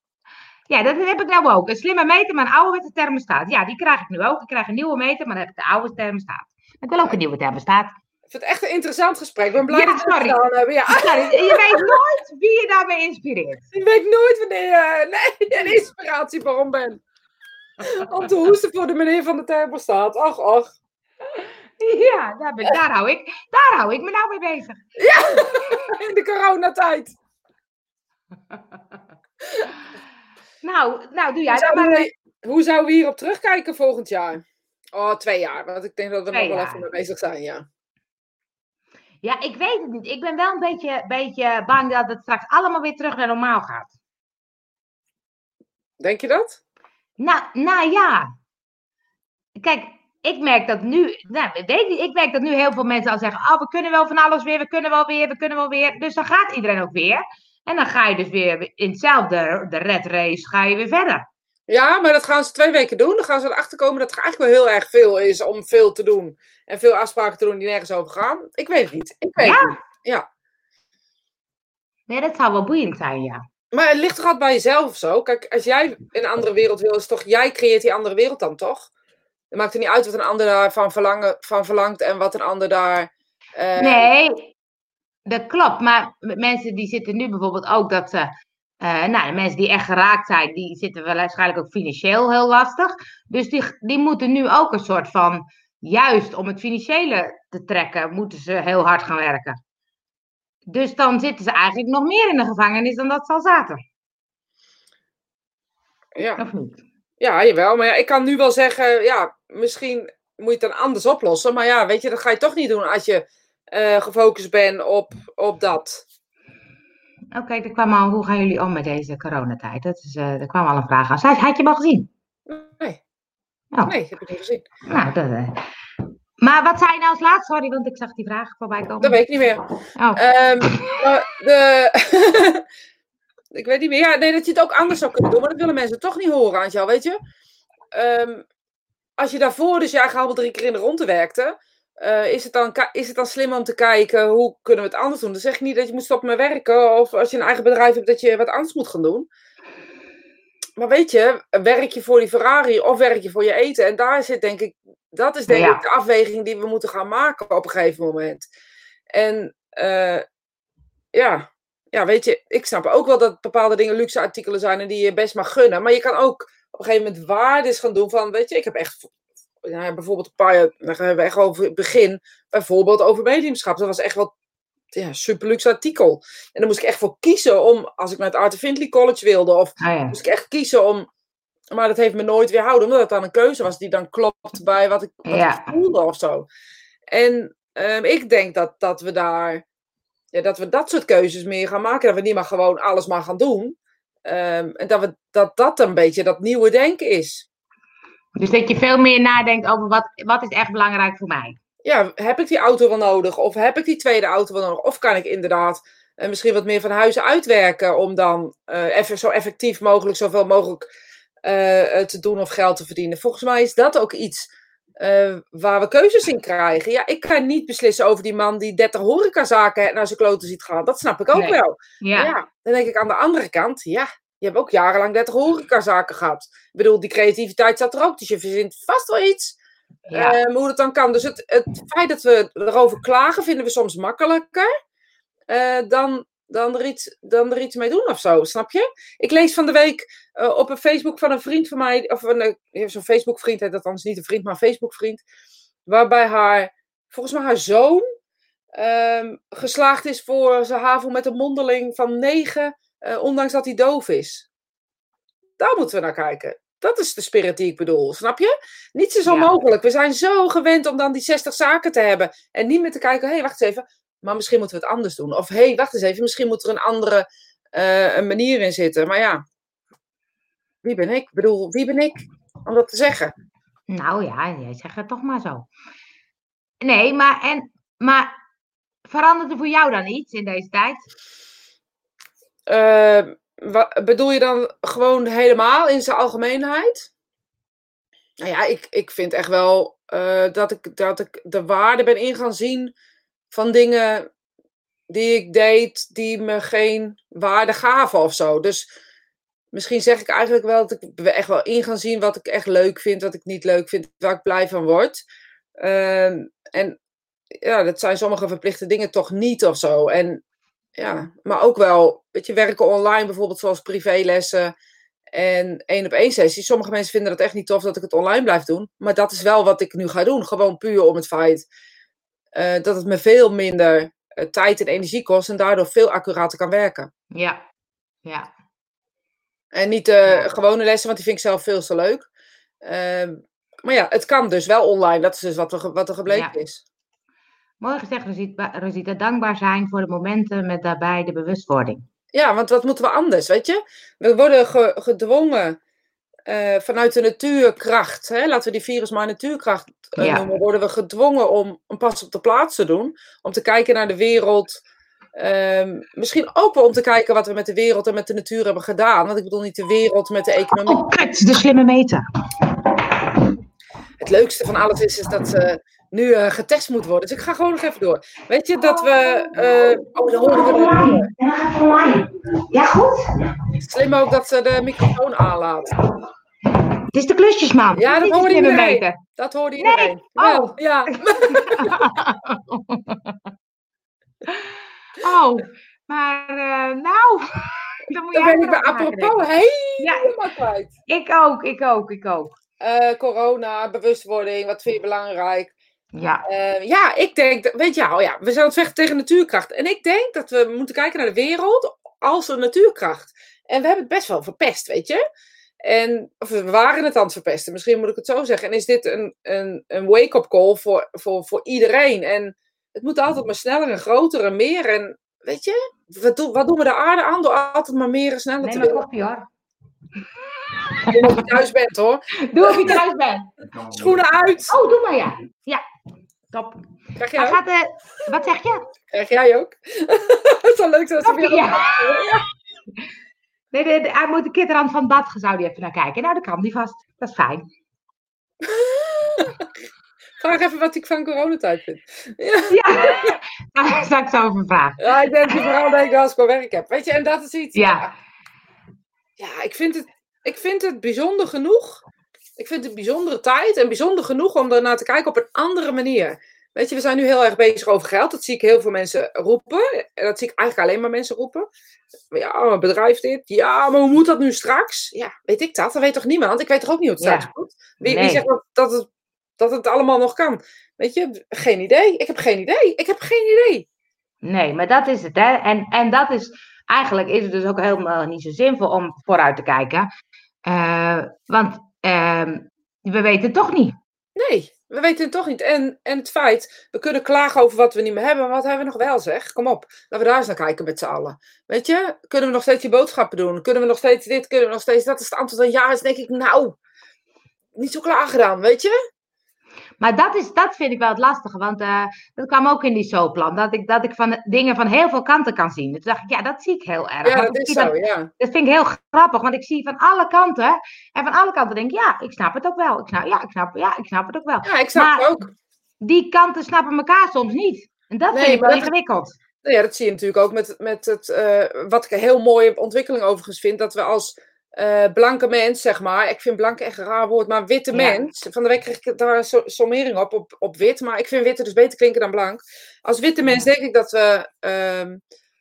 Ja, dat heb ik nou ook. Een slimme meter, maar een ouderwetse thermostaat. Ja, die krijg ik nu ook. Ik krijg een nieuwe meter, maar dan heb ik de oude thermostaat. Ik wil ook een nieuwe thermostaat. Vind het echt een interessant gesprek. Ik ben blij Ja, dat we het gedaan hebben. Ja, Sorry, je weet nooit wie je daarmee inspireert. ik weet nooit wanneer je nee, een inspiratiebron bent. Om te hoesten voor de meneer van de thermostaat. Ach, ach. Ja, daar, ben, daar, hou ik, daar hou ik me nou mee bezig. In de coronatijd. Nou, nou doe jij dat maar. zouden, we, hoe zouden we hierop terugkijken volgend jaar? Oh, twee jaar. Want ik denk dat we er nog wel jaar. even mee bezig zijn, ja. Ja, ik weet het niet. Ik ben wel een beetje, beetje bang dat het straks allemaal weer terug naar normaal gaat. Denk je dat? Nou, nou ja. Kijk, ik merk dat nu, nou, ik weet niet, ik merk dat nu heel veel mensen al zeggen, oh, we kunnen wel van alles weer, we kunnen wel weer, we kunnen wel weer. Dus dan gaat iedereen ook weer. En dan ga je dus weer in hetzelfde, de red race, ga je weer verder. Ja, maar dat gaan ze twee weken doen. Dan gaan ze erachter komen dat er eigenlijk wel heel erg veel is om veel te doen. En veel afspraken te doen die nergens over gaan. Ik weet het niet. Ik weet Ja? niet. Ja. Nee, dat zou wel boeiend zijn, ja. Maar het ligt toch altijd bij jezelf of zo? Kijk, als jij een andere wereld wil, is toch jij creëert die andere wereld dan toch? Het maakt er niet uit wat een ander daarvan verlangen, van verlangt en wat een ander daar. eh, Nee, dat klopt. Maar mensen die zitten nu bijvoorbeeld ook dat ze. Eh, nou, de mensen die echt geraakt zijn, die zitten wel waarschijnlijk ook financieel heel lastig. Dus die, die moeten nu ook een soort van. Juist om het financiële te trekken, moeten ze heel hard gaan werken. Dus dan zitten ze eigenlijk nog meer in de gevangenis dan dat ze al zaten. ja. Of niet? ja, jawel. Maar ja, ik kan nu wel zeggen, ja, misschien moet je het dan anders oplossen. Maar ja, weet je, dat ga je toch niet doen als je eh, gefocust bent op, op dat. Oké, er kwam al. Hoe gaan jullie om met deze coronatijd? Dat is, eh, er kwam al een vraag aan. Had, had je hem al gezien? Nee, Oh. nee, heb ik niet gezien. Nou, dat, eh. Maar wat zei je nou als laatste? Sorry, want ik zag die vraag voorbij komen. Dat weet ik niet meer. Oh. Ehm, maar de... ik weet niet meer. Ja, nee, dat je het ook anders zou kunnen doen. Maar dat willen mensen toch niet horen, Angel, weet je. Ehm, als je daarvoor dus eigen al drie keer in de ronde werkte... eh, is, het dan, is het dan slim om te kijken hoe kunnen we het anders doen? Dan zeg ik niet dat je moet stoppen met werken. Of als je een eigen bedrijf hebt, dat je wat anders moet gaan doen. Maar weet je, werk je voor die Ferrari of werk je voor je eten? En daar zit denk ik... Dat is denk Ja. ik de afweging die we moeten gaan maken op een gegeven moment. En eh, ja, ja, weet je, ik snap ook wel dat bepaalde dingen luxe artikelen zijn en die je best mag gunnen. Maar je kan ook op een gegeven moment waardes gaan doen van, weet je, ik heb echt, ja, bijvoorbeeld een paar jaar, daar hebben we echt over het begin, bijvoorbeeld over mediumschap. Dat was echt wel ja, super luxe artikel. En dan moest ik echt voor kiezen om, als ik naar het Art Findlay College wilde, of Ah, ja. moest ik echt kiezen om, maar dat heeft me nooit weerhouden, omdat het dan een keuze was die dan klopt bij wat ik, wat Ja. ik voelde of zo. En ehm, ik denk dat, dat we daar, ja, dat we dat soort keuzes meer gaan maken. Dat we niet maar gewoon alles maar gaan doen. Ehm, en dat, we, dat dat een beetje dat nieuwe denken is. Dus dat je veel meer nadenkt over wat, wat is echt belangrijk voor mij. Ja, heb ik die auto wel nodig? Of heb ik die tweede auto wel nodig? Of kan ik inderdaad eh, misschien wat meer van huis uitwerken om dan eh, even zo effectief mogelijk, zoveel mogelijk eh, te doen of geld te verdienen? Volgens mij is dat ook iets waar we keuzes in krijgen. Ja, ik kan niet beslissen over die man die 30 horecazaken naar zijn kloten ziet gaan. Dat snap ik ook Nee. wel. Ja. Ja. dan denk ik aan de andere kant, ja, je hebt ook jarenlang 30 horecazaken gehad. Ik bedoel, die creativiteit zat er ook, dus je verzint vast wel iets. Ja. Ehm, hoe dat dan kan. Dus het, het feit dat we erover klagen, vinden we soms makkelijker eh, dan, dan, er iets, dan er iets mee doen of zo, snap je? Ik lees van de week eh, op een Facebook van een vriend van mij, of een, eh, zo'n Facebook-vriend, heet dat anders niet een vriend, maar een Facebook-vriend, waarbij haar, volgens mij haar zoon, ehm, geslaagd is voor zijn HAVO met een mondeling van 9, eh, ondanks dat hij doof is. Daar moeten we naar kijken. Dat is de spirit die ik bedoel, snap je? Niets is Ja. onmogelijk. We zijn zo gewend om dan die 60 zaken te hebben. En niet meer te kijken, hé, hey, wacht eens even. Maar misschien moeten we het anders doen. Of hé, hey, wacht eens even. Misschien moet er een andere eh, een manier in zitten. Maar ja, wie ben ik? Ik bedoel, wie ben ik om dat te zeggen? Nou ja, jij zegt het toch maar zo. Nee, maar, en, maar verandert er voor jou dan iets in deze tijd? Wa- bedoel je dan gewoon helemaal in zijn algemeenheid? Nou ja, ik, ik vind echt wel eh, dat, ik, dat ik de waarde ben in gaan zien van dingen die ik deed die me geen waarde gaven of zo. Dus misschien zeg ik eigenlijk wel dat ik echt wel in gaan zien wat ik echt leuk vind, wat ik niet leuk vind, waar ik blij van word. Ehm, en ja, dat zijn sommige verplichte dingen toch niet of zo. En ja, maar ook wel, weet je, werken online bijvoorbeeld zoals privélessen en één op één sessies. Sommige mensen vinden dat echt niet tof dat ik het online blijf doen. Maar dat is wel wat ik nu ga doen. Gewoon puur om het feit eh, dat het me veel minder eh, tijd en energie kost en daardoor veel accurater kan werken. Ja, ja, En niet de gewone lessen, want die vind ik zelf veel te leuk. Ehm, maar ja, het kan dus wel online. Dat is dus wat er, wat er gebleken Ja. is. Mooi gezegd, Rosita. Dankbaar zijn voor de momenten met daarbij de bewustwording. Ja, want wat moeten we anders, weet je? We worden ge- gedwongen eh, vanuit de natuurkracht, hè? laten we die virus maar natuurkracht eh, Ja. noemen, worden we gedwongen om een pas op de plaats te doen. Om te kijken naar de wereld. Ehm, misschien ook wel om te kijken wat we met de wereld en met de natuur hebben gedaan. Want ik bedoel niet de wereld met de economie. Oh, kut, de slimme meter. Het leukste van alles is, is dat eh, nu eh, getest moet worden. Dus ik ga gewoon nog even door. Weet je dat we. eh oh, horen we En dan gaat het online. Ja, goed? Slim ook dat ze de microfoon aanlaat. Het is de klusjesman. Ja, dat hoorde iedereen. meter. Dat hoorde iedereen. Oh. Wel, ja. Oh, maar eh, nou, dan moet Dan ben ik bij apropos helemaal kwijt. Ik ook, ik ook, ik ook. Eh, corona, bewustwording, wat vind je belangrijk? Ja, Eh, ja, ik denk, dat- weet je, oh ja, we zijn aan het vechten tegen natuurkracht. En ik denk dat we moeten kijken naar de wereld als een natuurkracht. En we hebben het best wel verpest, weet je. En of we waren het aan het verpesten, misschien moet ik het zo zeggen. En is dit een, een, een wake-up call voor, voor, voor iedereen? En het moet altijd maar sneller en groter en meer. En weet je, wat, doen- wat doen we de aarde aan door altijd maar meer en sneller te maar willen? koffie hoor. Doe als je thuis bent hoor. Doe of je thuis bent. Schoenen uit. Oh, doe maar ja. Ja, top. Krijg jij ook? gaat de... Wat zeg je? Krijg jij ook? Het zou leuk zijn als weer ja. Nee, nee, hij moet de kinderhand van het bad, zou die even naar kijken. Nou, dat kan die vast. Dat is fijn. Vraag even wat ik van coronatijd vind. Ja, Ja, daar zou ik zo over vragen. ja ik denk dat je vooral als ik wel werk heb. Weet je, en dat is iets. Ja. Ja, ik vind, het, ik vind het bijzonder genoeg. Ik vind het bijzondere tijd en bijzonder genoeg om ernaar te kijken op een andere manier. Weet je, we zijn nu heel erg bezig over geld. Dat zie ik heel veel mensen roepen. En dat zie ik eigenlijk alleen maar mensen roepen. Ja, een bedrijf dit. Ja, maar hoe moet dat nu straks? Ja, weet ik dat? Dat weet toch niemand? Ik weet toch ook niet hoe het Ja. straks moet? Wie, wie zegt dat, dat, het, dat het allemaal nog kan? Weet je, geen idee. Ik heb geen idee. Ik heb geen idee. Nee, maar dat is het. Hè? En, en dat is eigenlijk is het dus ook helemaal niet zo zinvol om vooruit te kijken. Eh, want ehm, we weten het toch niet. Nee, we weten het toch niet. En, en het feit, we kunnen klagen over wat we niet meer hebben, maar wat hebben we nog wel, zeg? Kom op, laten we daar eens naar kijken met z'n allen. Weet je, kunnen we nog steeds je boodschappen doen? Kunnen we nog steeds dit? Kunnen we nog steeds dat? Is het antwoord dan ja? Is denk ik, nou, niet zo klaar gedaan, weet je? Maar dat, is, dat vind ik wel het lastige. Want eh, dat kwam ook in die soaplan. Dat ik, dat ik van, dingen van heel veel kanten kan zien. Dus dacht ik, ja, dat zie ik heel erg. Ja, dat is zo, ja. Dat vind ik heel grappig, want ik zie van alle kanten. En van alle kanten denk ik, ja, ik snap het ook wel. Ik snap, ja, ik snap, ja, ik snap het ook wel. Ja, ik snap Maar- het ook. Die kanten snappen elkaar soms niet. En dat Nee, vind ik wel ingewikkeld. Nou ja, dat zie je natuurlijk ook met, met het, eh, wat ik een heel mooie ontwikkeling overigens vind, dat we als eh, blanke mens, zeg maar, ik vind blanke echt een raar woord, maar witte Ja. mens, van de week kreeg ik daar een so- sommering op, op, op wit, maar ik vind witte dus beter klinken dan blank. Als witte mens denk ik dat we ehm,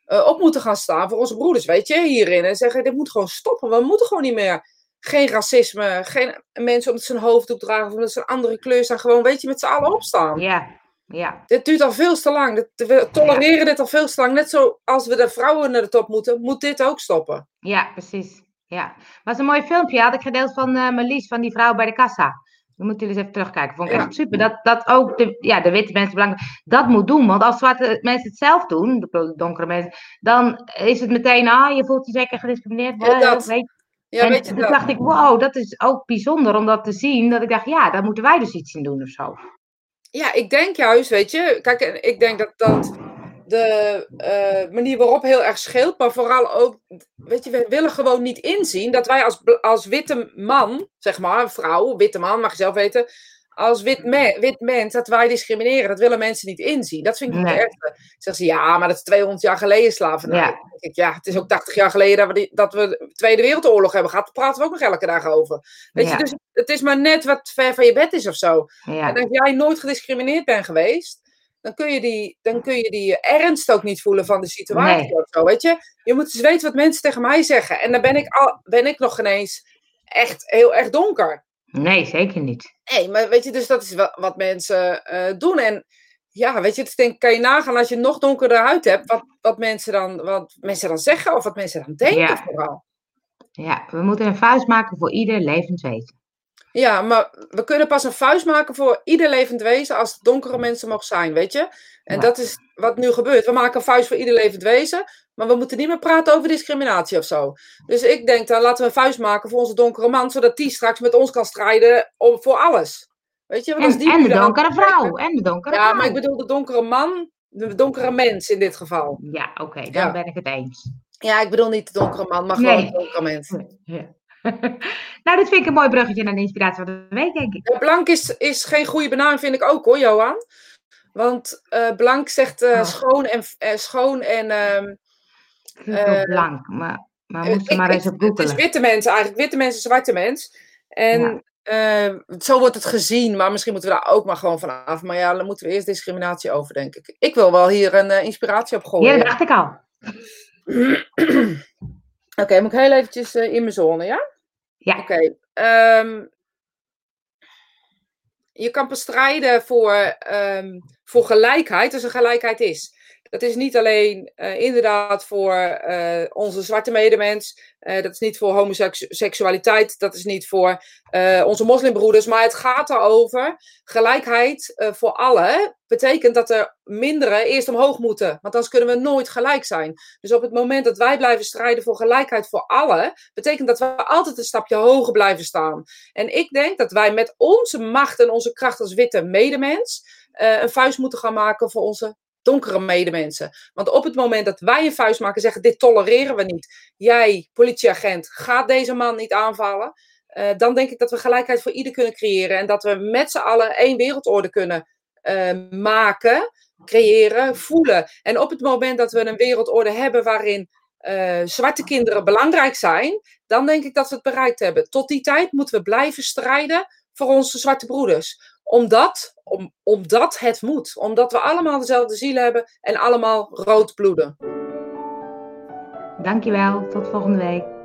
eh, op moeten gaan staan voor onze broeders, weet je, hierin. En zeggen, dit moet gewoon stoppen, we moeten gewoon niet meer. Geen racisme, geen mensen omdat ze een hoofddoek dragen of omdat ze een andere kleur zijn, gewoon, weet je, met z'n allen opstaan. Ja, ja. Dit duurt al veel te lang. We tolereren dit al veel te lang. Net zoals we de vrouwen naar de top moeten, moet dit ook stoppen. Ja, precies. Ja. was een mooi filmpje, had ik gedeeld van eh Marlies, van die vrouw bij de kassa. Dan moeten jullie eens even terugkijken. Vond ik Ja. echt super. Dat, dat ook de, ja, de witte mensen belangrijk dat moet doen. Want als zwarte mensen het zelf doen, de donkere mensen, dan is het meteen, ah, je voelt je zeker gediscrimineerd. Ja, dat. weet- Ja, en weet je toen dacht ik, wow, dat is ook bijzonder om dat te zien. Dat ik dacht, ja, daar moeten wij dus iets in doen of zo. Ja, ik denk juist, weet je. Kijk, ik denk dat dat de eh, manier waarop heel erg scheelt. Maar vooral ook, weet je, we willen gewoon niet inzien dat wij als, als witte man, zeg maar, vrouw, witte man, mag je zelf weten. Als wit, me- wit mens, dat wij discrimineren, dat willen mensen niet inzien. Dat vind ik Nee. het ergste. Zeggen ze, ja, maar dat is 200 jaar geleden slavernij. Ja. Ik, ja, het is ook 80 jaar geleden dat we, dat we de Tweede Wereldoorlog hebben gehad. Daar praten we ook nog elke dag over. Weet Ja. je, dus het is maar net wat ver van je bed is of zo. Ja. En als jij nooit gediscrimineerd bent geweest, dan kun je die, dan kun je die ernst ook niet voelen van de situatie Nee. of zo, weet je. Je moet eens weten wat mensen tegen mij zeggen. En dan ben ik, al, ben ik nog ineens echt heel erg donker. Nee, zeker niet. Nee, maar weet je, dus dat is wel wat mensen eh, doen. En ja, weet je, dus denk, kan je nagaan als je nog donkerder huid hebt, wat, wat, mensen dan, wat mensen dan zeggen of wat mensen dan denken Ja. vooral. Ja, we moeten een vuist maken voor ieder levend wezen. Ja, maar we kunnen pas een vuist maken voor ieder levend wezen als het donkere mensen mogen zijn, weet je? En Ja. dat is wat nu gebeurt. We maken een vuist voor ieder levend wezen, maar we moeten niet meer praten over discriminatie of zo. Dus ik denk dan laten we een vuist maken voor onze donkere man, zodat die straks met ons kan strijden om, voor alles. Weet je? Want als En, die en de donkere vrouw. En de donkere Ja, vrouw. maar ik bedoel de donkere man, de donkere mens in dit geval. Ja, oké, dan Ja. ben ik het eens. Ja, ik bedoel niet de donkere man, maar gewoon Nee. de donkere mens. Ja. nou, dit vind ik een mooi bruggetje naar de inspiratie van de week, denk ik. Ja, blank is, is geen goede benaming, vind ik ook hoor, Johan. Want eh, blank zegt eh, Oh. schoon en, eh, schoon en ehm, Eh, blank, maar, maar ik- maar eens op Het is witte mensen eigenlijk. Witte mensen, zwarte mens. En zo wordt het gezien. Maar misschien moeten we daar ook maar gewoon van af. Maar ja, dan moeten we eerst discriminatie over, denk ik. Ik wil wel hier een inspiratie op Ja, gooien. dat dacht ik al. Oké, moet ik heel eventjes in mijn zone, ja? Ja. Oké. ehm, je kan bestrijden voor, ehm, voor gelijkheid, als er gelijkheid is. Dat is niet alleen eh, inderdaad voor eh, onze zwarte medemens. eh, dat is niet voor homoseksualiteit. Dat is niet voor onze moslimbroeders. Maar het gaat erover. Gelijkheid voor allen betekent dat er mindere eerst omhoog moeten. Want anders kunnen we nooit gelijk zijn. Dus op het moment dat wij blijven strijden voor gelijkheid voor allen, betekent dat we altijd een stapje hoger blijven staan. En ik denk dat wij met onze macht en onze kracht als witte medemens een vuist moeten gaan maken voor onze donkere medemensen. Want op het moment dat wij een vuist maken en zeggen: dit tolereren we niet. Jij, politieagent, gaat deze man niet aanvallen. eh, dan denk ik dat we gelijkheid voor ieder kunnen creëren. En dat we met z'n allen één wereldorde kunnen eh, maken, creëren, voelen. En op het moment dat we een wereldorde hebben waarin eh, zwarte kinderen belangrijk zijn, dan denk ik dat we het bereikt hebben. Tot die tijd moeten we blijven strijden voor onze zwarte broeders. Omdat, om, omdat het moet. Omdat we allemaal dezelfde ziel hebben en allemaal rood bloeden. Dankjewel. Tot volgende week.